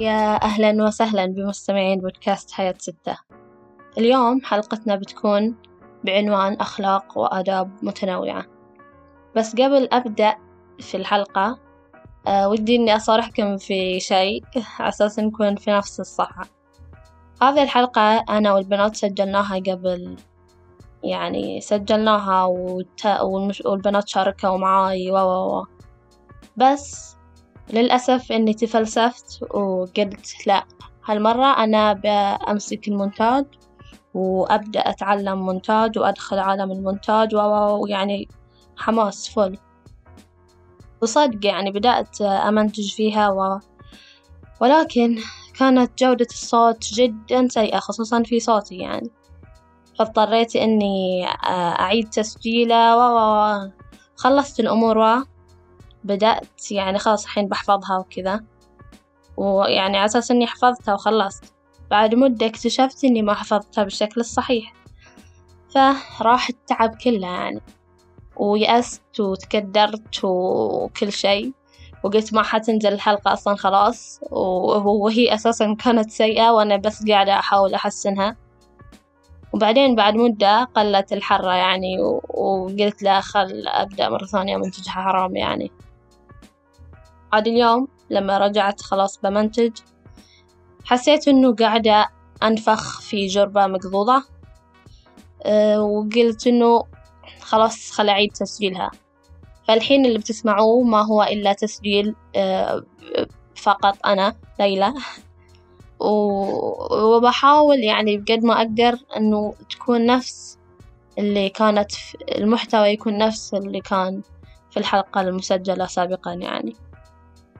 يا أهلا وسهلا بمستمعين بودكاست حياة ستة. اليوم حلقتنا بتكون بعنوان أخلاق وآداب متنوعة. بس قبل أبدأ في الحلقة أه ودي إني أصارحكم في شيء أساس نكون في نفس الصفحة هذه الحلقة أنا والبنات سجلناها قبل يعني سجلناها. والبنات شاركوا معاي و و و. بس للأسف إني تفلسفت وقلت لأ هالمرة أنا بأمسك المونتاج وأبدأ أتعلم مونتاج وأدخل عالم المونتاج ويعني حماس فل وصدق يعني بدأت أمنتج فيها و... ولكن كانت جودة الصوت جدا سيئة خصوصا في صوتي يعني. فاضطريت إني أعيد تسجيله و خلصت الأمور و بدأت يعني خلاص الحين بحفظها وكذا. ويعني على أساس إني حفظتها وخلصت. بعد مدة اكتشفت إني ما حفظتها بالشكل الصحيح. فراح التعب كله يعني. ويأست وتكدرت وكل شي وقلت ما حتنزل الحلقة أصلا خلاص. وهي أساسا كانت سيئة وأنا بس قاعدة أحاول أحسنها. وبعدين بعد مدة قلت الحرة يعني. وقلت لا خل أبدأ مرة ثانية منتجها حرام يعني. عاد اليوم لما رجعت خلاص بمنتج حسيت إنه قاعدة أنفخ في جربة مقضوضة أه وقلت إنه خلاص خل أعيد تسجيلها. فالحين اللي بتسمعوه ما هو إلا تسجيل أه فقط أنا ليلى. وبحاول يعني بقد ما أقدر إنه تكون نفس اللي كانت المحتوى يكون نفس اللي كان في الحلقة المسجلة سابقا يعني.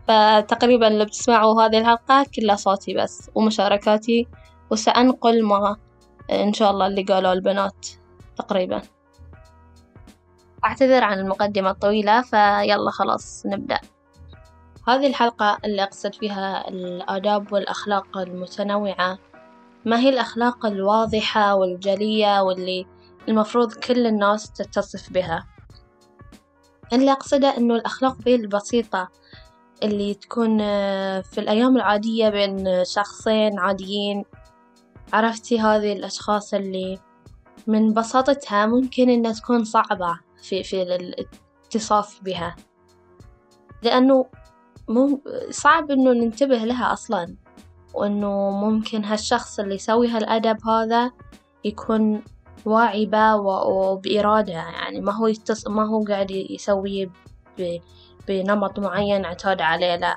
فتقريبا اللي بتسمعوا هذه الحلقة كلها صوتي بس ومشاركاتي وسأنقل ما إن شاء الله اللي قالوا البنات تقريبا. أعتذر عن المقدمة الطويلة فيلا خلاص نبدأ. هذه الحلقة اللي أقصد فيها الآداب والأخلاق المتنوعة. ما هي الأخلاق الواضحة والجلية واللي المفروض كل الناس تتصف بها؟ اللي أقصده إنه الأخلاق ذي البسيطة اللي تكون في الأيام العادية بين شخصين عاديين عرفتي هذه الأشخاص اللي من بساطتها ممكن إنها تكون صعبة في في الاتصاف بها لأنه مو صعب إنه ننتبه لها أصلا وإنه ممكن هالشخص اللي يسوي هالأدب هذا يكون واعي به وبإرادة يعني ما هو يتص... ما هو قاعد يسويه. بنمط معين اعتاد عليه لا.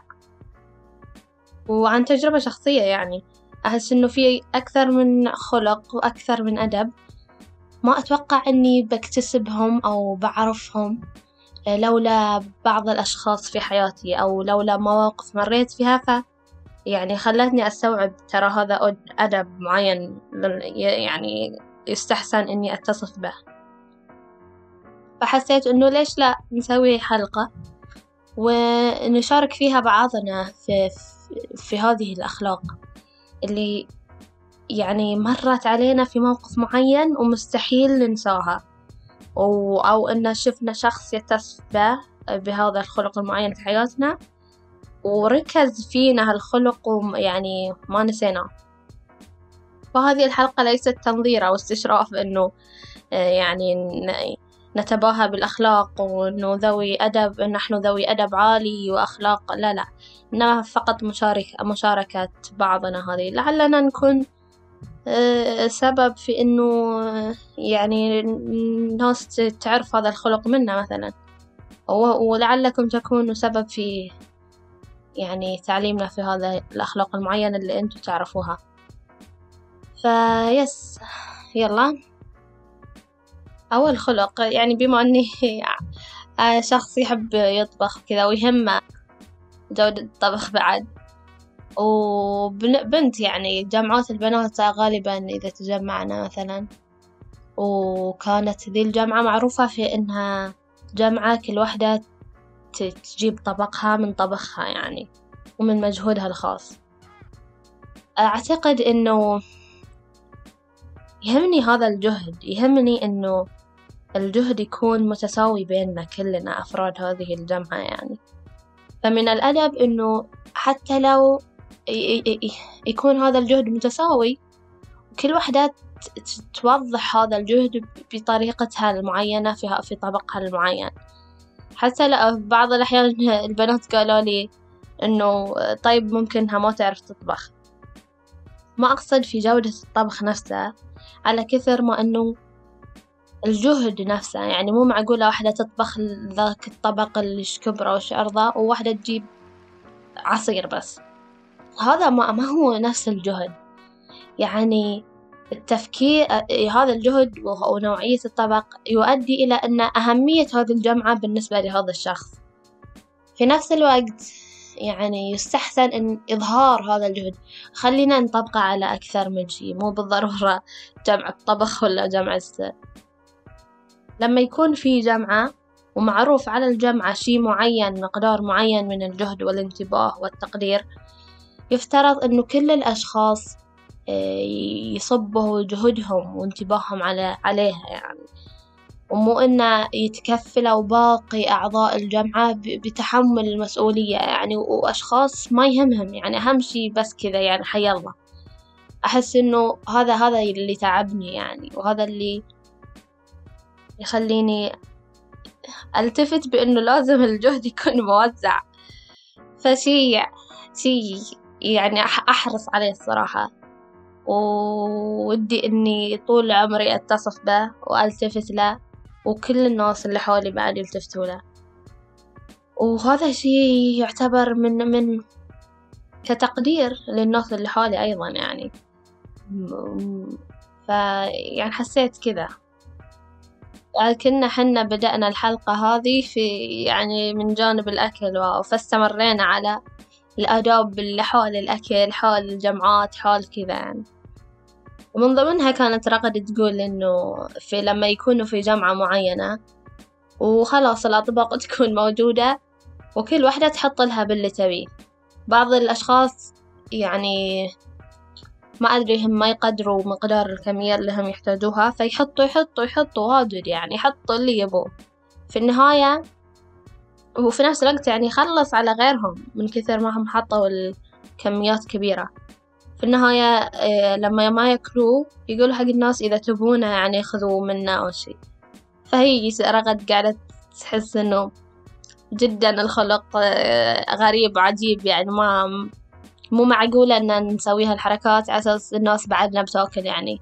وعن تجربة شخصية يعني أحس إنه في أكثر من خلق وأكثر من أدب. ما أتوقع إني بكتسبهم أو بعرفهم لولا بعض الأشخاص في حياتي أو لولا مواقف مريت فيها. ف يعني خلتني أستوعب ترى هذا أدب معين يعني يستحسن إني أتصف به. فحسيت إنه ليش لا نسوي حلقة ونشارك فيها بعضنا في, في هذه الأخلاق اللي يعني مرت علينا في موقف معين ومستحيل ننساها. أو إن شفنا شخص يتصف به بهذا الخلق المعين في حياتنا وركز فينا هالخلق ويعني ما نسيناه. فهذه الحلقة ليست تنظير أو استشراف إنه يعني نتباهى بالأخلاق وإنه ذوي أدب نحن ذوي أدب عالي وأخلاق. لا لا إنما فقط مشارك مشاركة بعضنا هذه. لعلنا نكون سبب في إنه يعني الناس تعرف هذا الخلق منا مثلا. ولعلكم تكونوا سبب في يعني تعليمنا في هذا الأخلاق المعينة اللي أنتوا تعرفوها. فيس يلا. أول خلق يعني بما أني شخص يحب يطبخ كذا ويهمه جودة الطبخ بعد. وبنت يعني جامعات البنات غالبا إذا تجمعنا مثلا. وكانت ذي الجامعة معروفة في إنها جامعة كل واحدة تجيب طبقها من طبخها يعني ومن مجهودها الخاص. أعتقد إنه يهمني هذا الجهد يهمني إنه الجهد يكون متساوي بيننا كلنا أفراد هذه الجمعة يعني. فمن الأدب إنه حتى لو يكون هذا الجهد متساوي وكل وحدة توضح هذا الجهد بطريقتها المعينة في في طبقها المعين. حتى في بعض الأحيان البنات قالوا لي إنه طيب ممكنها ما تعرف تطبخ. ما أقصد في جودة الطبخ نفسه على كثر ما إنه الجهد نفسه يعني مو معقولة واحدة تطبخ ذاك الطبق اللي كبره وش أرضه وواحدة تجيب عصير بس. هذا ما, ما هو نفس الجهد. يعني التفكير هذا الجهد ونوعية الطبق يؤدي إلى أن أهمية هذه الجمعة بالنسبة لهذا الشخص. في نفس الوقت يعني يستحسن إن إظهار هذا الجهد. خلينا نطبقه على أكثر من شي مو بالضرورة جمع الطبخ ولا جمع السر لما يكون في جمعة ومعروف على الجمعة شي معين مقدار معين من الجهد والانتباه والتقدير يفترض إنه كل الأشخاص آه، يصبوا جهدهم وانتباههم على عليها يعني. ومو إنه يتكفلوا باقي أعضاء الجمعة بتحمل المسؤولية. يعني وأشخاص ما يهمهم. يعني أهم شي بس كذا يعني حي الله. أحس إنه هذا هذا اللي تعبني يعني وهذا اللي يخليني ألتفت بإنه لازم الجهد يكون موزع. فشي شي يعني أحرص عليه الصراحة. وودي إني طول عمري أتصف به وألتفت له. وكل الناس اللي حولي بعد يلتفتوا له. وهذا شي يعتبر من من كتقدير للناس اللي حولي أيضا يعني. فيعني حسيت كذا. كنا حنا بدأنا الحلقة هذه في يعني من جانب الأكل فاستمرينا على الآداب اللي حول الأكل حول الجمعات حول كذا يعني. ومن ضمنها كانت رغد تقول إنه في لما يكونوا في جمعة معينة وخلاص الأطباق تكون موجودة وكل واحدة تحط لها باللي تبيه بعض الأشخاص يعني ما أدري هم ما يقدروا مقدار الكمية اللي هم يحتاجوها فيحطوا يحطوا يحطوا واجد يعني يحطوا اللي يبوه في النهاية وفي نفس الوقت يعني يخلص على غيرهم من كثر ما هم حطوا الكميات كبيرة. في النهاية آه، لما ما ياكلوه يقول حق الناس إذا تبونه يعني خذوا منا أو شي. فهي رغد قاعدة تحس إنه جدا الخلق آه، غريب وعجيب يعني ما مو معقولة إن نسوي هالحركات على أساس الناس بعدنا بتاكل يعني.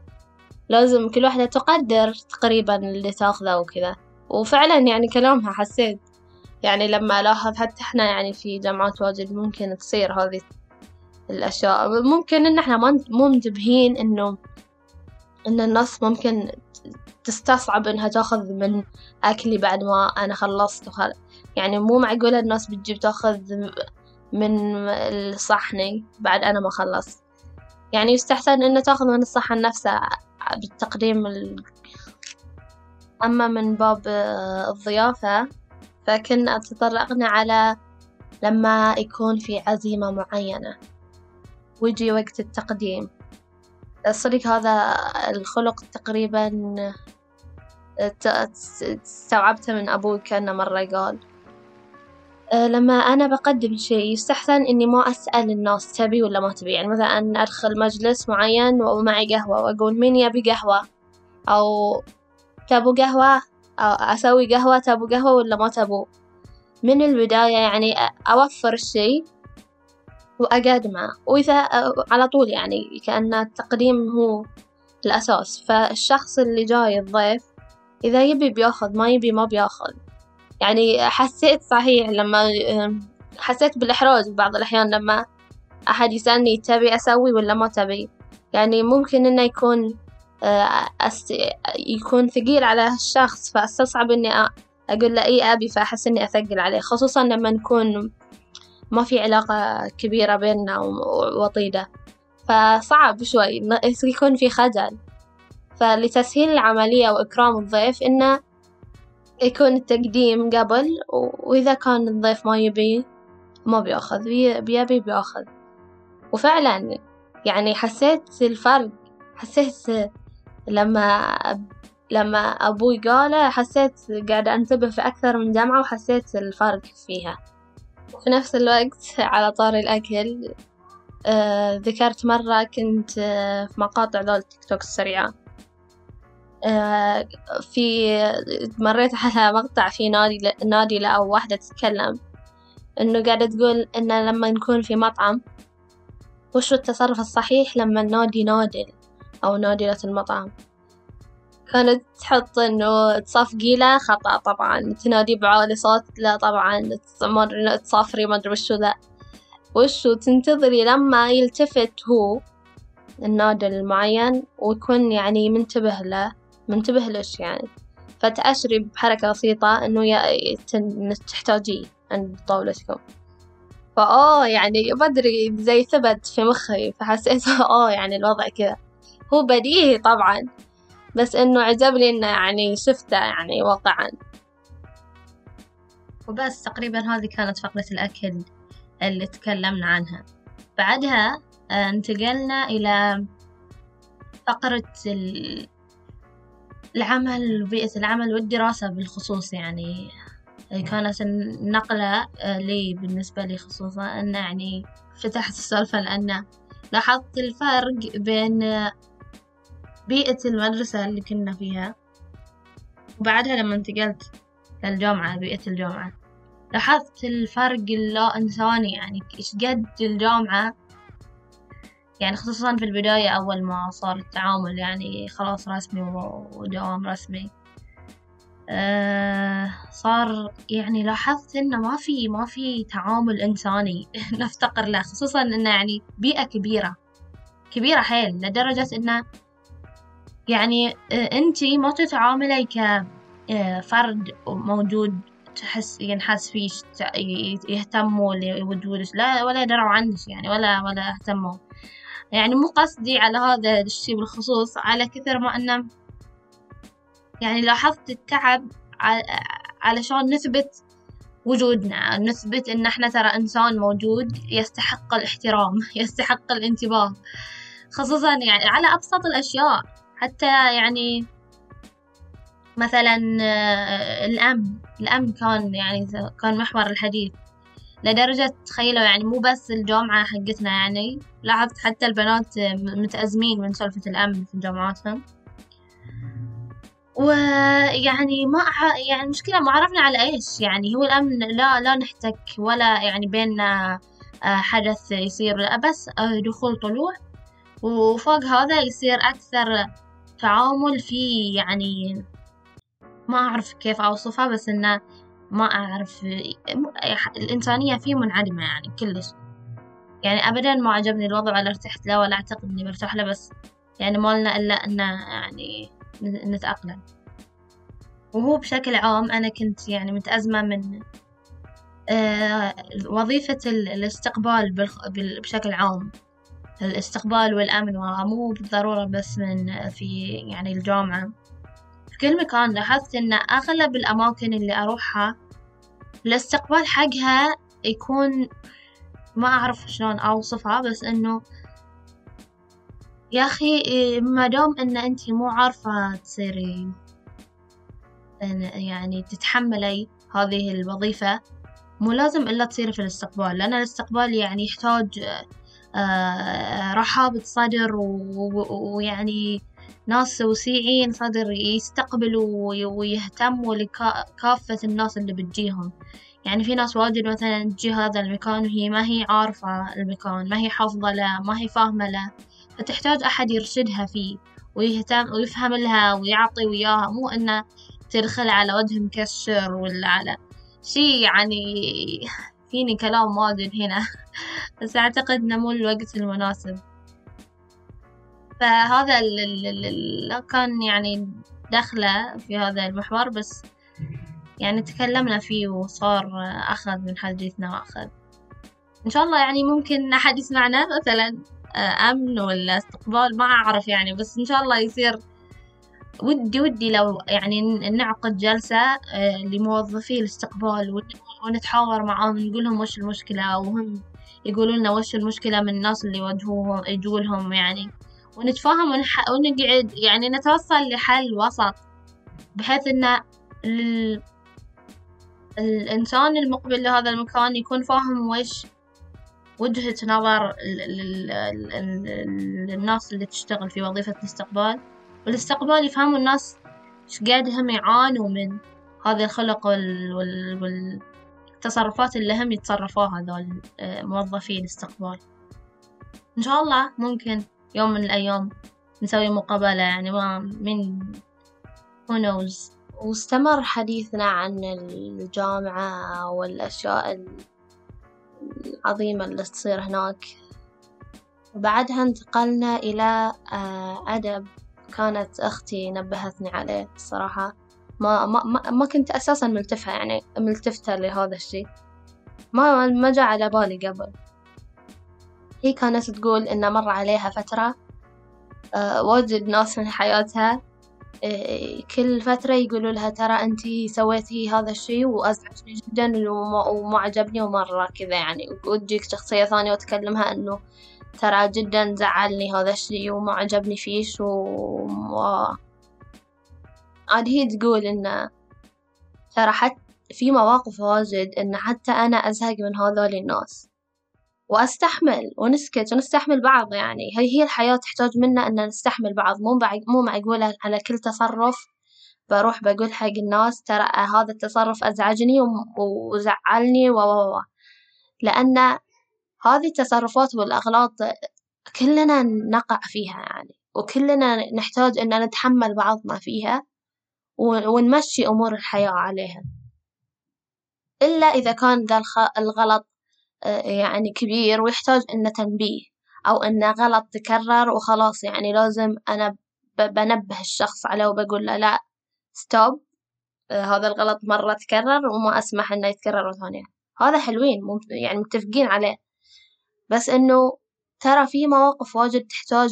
لازم كل واحدة تقدر تقريبا اللي تاخذه وكذا. وفعلا يعني كلامها حسيت يعني لما ألاحظ حتى إحنا يعني في جامعات واجد ممكن تصير هذه الأشياء. ممكن إن إحنا ما مو منتبهين إنه إن الناس ممكن تستصعب إنها تأخذ من أكلي بعد ما أنا خلصت وخل... يعني مو معقولة الناس بتجيب تأخذ من الصحني بعد أنا ما خلصت. يعني يستحسن إنه تأخذ من الصحن نفسه بالتقديم ال... أما من باب الضيافة فكنا تطرقنا على لما يكون في عزيمة معينة. ويجي وقت التقديم. الصدق هذا الخلق تقريبا استوعبته من أبوي كأنه مرة قال أه، لما أنا بقدم شيء يستحسن إني ما أسأل الناس تبي ولا ما تبي. يعني مثلا أدخل مجلس معين ومعي قهوة وأقول مين يبي قهوة؟ أو تبو قهوة؟ أو أسوي قهوة تبو قهوة ولا ما تبو من البداية يعني أوفر الشي وأقدمه وإذا على طول يعني كأن التقديم هو الأساس. فالشخص اللي جاي الضيف إذا يبي بيأخذ ما يبي ما بيأخذ. يعني حسيت صحيح لما حسيت بالإحراج بعض الأحيان لما أحد يسألني تبي أسوي ولا ما تبي. يعني ممكن إنه يكون أس... يكون ثقيل على الشخص فأستصعب إني أقول له إي أبي فأحس إني أثقل عليه. خصوصا لما نكون ما في علاقة كبيرة بيننا ووطيدة فصعب شوي يكون في خجل. فلتسهيل العملية وإكرام الضيف إنه يكون التقديم قبل وإذا كان الضيف ما يبي ما بيأخذ. بيبي بيأخذ. وفعلا يعني حسيت الفرق حسيت لما لما أبوي قاله حسيت قاعدة أنتبه في أكثر من جامعة وحسيت الفرق فيها. وفي نفس الوقت على طار الأكل آه ذكرت مرة كنت آه في مقاطع ذول التيك توك السريعة. آه في مريت على مقطع في نادي نادي أو واحدة تتكلم إنه قاعدة تقول إن لما نكون في مطعم وشو التصرف الصحيح لما نادي نادل أو نادلة المطعم؟ كانت تحط إنه تصفقي له خطأ طبعا. تنادي بعالي صوت لا طبعا. تصافري ما أدري وشو لا وشو تنتظري لما يلتفت هو النادل المعين ويكون يعني منتبه له. منتبه لش يعني؟ فتأشري بحركة بسيطة إنه تحتاجيه عند طاولتكم. فآه يعني بدري زي ثبت في مخي فحسيت آه يعني الوضع كذا. هو بديهي طبعا. بس إنه عجبني إنه يعني شفته يعني واقعا. وبس تقريبا هذه كانت فقرة الأكل اللي تكلمنا عنها. بعدها آه، انتقلنا إلى فقرة العمل وبيئة العمل والدراسة بالخصوص يعني. كانت النقلة آه، لي بالنسبة لي خصوصا أن يعني فتحت السالفة لأن لاحظت الفرق بين بيئة المدرسة اللي كنا فيها. وبعدها لما انتقلت للجامعة بيئة الجامعة لاحظت الفرق اللا إنساني يعني إيش قد الجامعة؟ يعني خصوصا في البداية أول ما صار التعامل يعني خلاص رسمي ودوام رسمي. أه صار يعني لاحظت إنه ما في ما في تعامل إنساني. نفتقر له خصوصا إنه يعني بيئة كبيرة. كبيرة حيل لدرجة إنه يعني آه، أنتي ما تتعاملي كفرد آه، موجود تحس ينحس فيش يهتموا لوجودك لا ولا يدروا عنك يعني ولا ولا اهتموا. يعني مو قصدي على هذا الشي بالخصوص على كثر ما أنه يعني لاحظت التعب علشان نثبت وجودنا. نثبت إن إحنا ترى إنسان موجود يستحق الاحترام يستحق الانتباه. خصوصا يعني على أبسط الأشياء. حتى يعني مثلا آه، الأمن الأمن كان يعني كان محور الحديث لدرجة تخيلوا يعني مو بس الجامعة حقتنا يعني لاحظت حتى البنات متأزمين من سالفة الأمن في جامعاتهم ويعني ما يعني المشكلة ما عرفنا على إيش يعني هو الأمن لا لا نحتك ولا يعني بيننا آه، حدث يصير بس آه، دخول طلوع. وفوق هذا يصير أكثر تعامل في يعني ما أعرف كيف أوصفها بس إنه ما أعرف الإنسانية فيه منعدمة يعني كلش. يعني أبدا ما عجبني الوضع ولا ارتحت له ولا أعتقد إني برتاح له بس يعني ما لنا إلا إنه يعني نتأقلم. وهو بشكل عام أنا كنت يعني متأزمة من آه وظيفة الاستقبال بشكل عام. الاستقبال والأمن مو بالضرورة بس من في يعني الجامعة. في كل مكان لاحظت إن أغلب الأماكن اللي أروحها الاستقبال حقها يكون ما أعرف شلون أوصفها بس إنه يا أخي ما دام إن أنتي مو عارفة تصيري يعني تتحملي هذه الوظيفة مو لازم إلا تصيري في الاستقبال لأن الاستقبال يعني يحتاج رحابة صدر ويعني ناس وسيعين صدر يستقبلوا ويهتموا لكافة الناس اللي بتجيهم. يعني في ناس واجد مثلا تجي هذا المكان وهي ما هي عارفة المكان ما هي حافظة له ما هي فاهمة له. فتحتاج أحد يرشدها فيه ويهتم ويفهم لها ويعطي وياها مو إنه تدخل على وجه مكشر ولا على شي يعني فيني كلام واجد هنا بس أعتقد إنه مو الوقت المناسب. فهذا اللي كان يعني داخلة في هذا المحور بس يعني تكلمنا فيه وصار أخذ من حديثنا وأخذ. إن شاء الله يعني ممكن أحد يسمعنا مثلا آه، أمن ولا استقبال ما أعرف يعني بس إن شاء الله يصير. ودي ودي لو يعني نعقد جلسة آه، لموظفي الاستقبال ونتحاور معاهم نقول لهم وش المشكلة وهم يقولوا لنا وش المشكلة من الناس اللي يواجهوهم يجولهم يعني. ونتفاهم ونح... ونقعد يعني نتوصل لحل وسط بحيث إن ال... الإنسان المقبل لهذا المكان يكون فاهم وش وجهة نظر الناس اللي تشتغل في وظيفة الاستقبال. والاستقبال يفهموا الناس إيش قاعد هم يعانوا من هذا الخلق وال... وال... والتصرفات اللي هم يتصرفوها هذول آه، موظفي الاستقبال إن شاء الله ممكن يوم من الأيام نسوي مقابلة يعني ما من who knows. واستمر حديثنا عن الجامعة والأشياء العظيمة اللي تصير هناك. وبعدها انتقلنا إلى آه، أدب. كانت أختي نبهتني عليه الصراحة ما ما ما, كنت أساسا ملتفة يعني ملتفتة لهذا الشيء. ما ما جاء على بالي قبل. هي كانت تقول إن مر عليها فترة أه واجد ناس من حياتها أه كل فترة يقولوا لها ترى أنتي سويتي هذا الشي وأزعجني جدا وما عجبني ومرة كذا يعني. وتجيك شخصية ثانية وتكلمها إنه ترى جدا زعلني هذا الشي وما عجبني فيش و عاد هي تقول إن ترى حتى في مواقف واجد إن حتى أنا أزهق من هذول الناس. وأستحمل ونسكت ونستحمل بعض يعني. هي الحياة تحتاج منا إن نستحمل بعض. مو مو معقولة على كل تصرف بروح بقول حق الناس ترى هذا التصرف أزعجني وزعلني و. لأن هذه التصرفات والأغلاط كلنا نقع فيها يعني. وكلنا نحتاج إن نتحمل بعضنا فيها. ونمشي أمور الحياة عليها. إلا إذا كان ذا الغلط آه، يعني كبير ويحتاج إنه تنبيه أو إنه غلط تكرر وخلاص يعني لازم أنا بنبه الشخص عليه وبقول له لا stop آه، هذا الغلط مرة تكرر وما أسمح إنه يتكرر ثانية هذا حلوين يعني متفقين عليه. بس إنه ترى في مواقف واجد تحتاج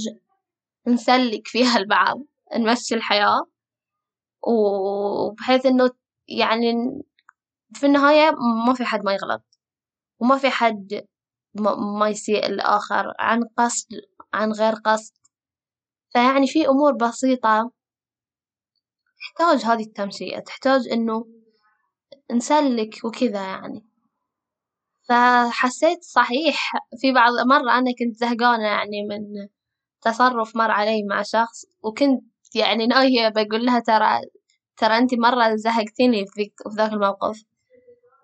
نسلك فيها البعض نمشي الحياة. وبحيث إنه يعني في النهاية ما في حد ما يغلط وما في حد ما يسيء الآخر عن قصد عن غير قصد. فيعني في أمور بسيطة تحتاج هذه التمشية تحتاج إنه نسلك وكذا يعني. فحسيت صحيح في بعض مرة أنا كنت زهقانة يعني من تصرف مر علي مع شخص وكنت يعني ناوية بقول لها ترى ترى أنتي مرة زهقتيني في ذاك الموقف.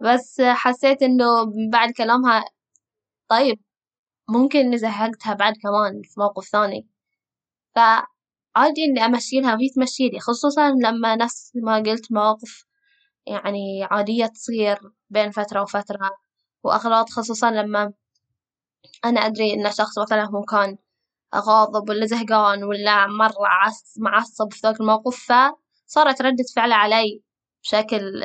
بس حسيت إنه بعد كلامها طيب ممكن إني زهقتها بعد كمان في موقف ثاني. فعادي إني أمشيلها وهي تمشيلي خصوصا لما نفس ما قلت مواقف يعني عادية تصير بين فترة وفترة وأغلاط خصوصا لما أنا أدري إن شخص مثلا هو كان غاضب ولا زهقان ولا مرة معصب في ذاك الموقف فصارت ردة فعله علي بشكل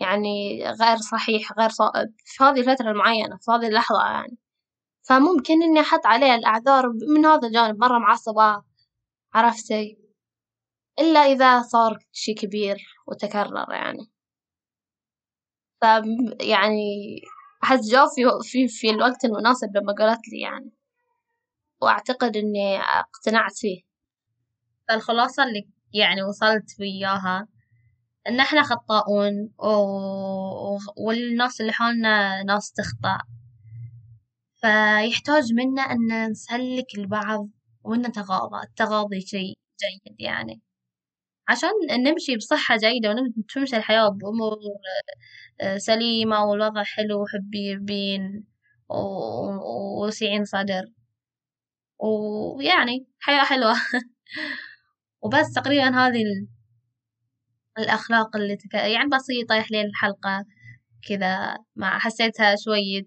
يعني غير صحيح غير صائب في هذه الفترة المعينة في هذه اللحظة يعني. فممكن إني أحط عليه الأعذار من هذا الجانب مرة معصبة عرفتي إلا إذا صار شي كبير وتكرر يعني. ف يعني أحس جو في في في الوقت المناسب لما قالت لي يعني. وأعتقد إني أقتنعت فيه. فالخلاصة اللي يعني وصلت وياها. إن إحنا خطاؤون و... والناس اللي حولنا ناس تخطأ. فيحتاج منا أن نسلك البعض ونتغاضى التغاضي شيء جيد يعني. عشان نمشي بصحة جيدة وتمشي الحياة بأمور آه، سليمة والوضع حلو وحبيبين ووسعين صدر. ويعني حياة حلوة. وبس تقريبا هذه الأخلاق اللي تك... يعني بسيطة يا حليل الحلقة كذا. ما حسيتها شوية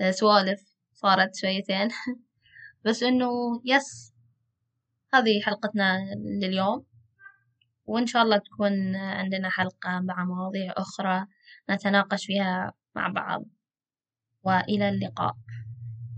آه، سوالف صارت شويتين. بس إنه يس هذه حلقتنا لليوم. وإن شاء الله تكون عندنا حلقة مع مواضيع أخرى نتناقش فيها مع بعض. وإلى اللقاء.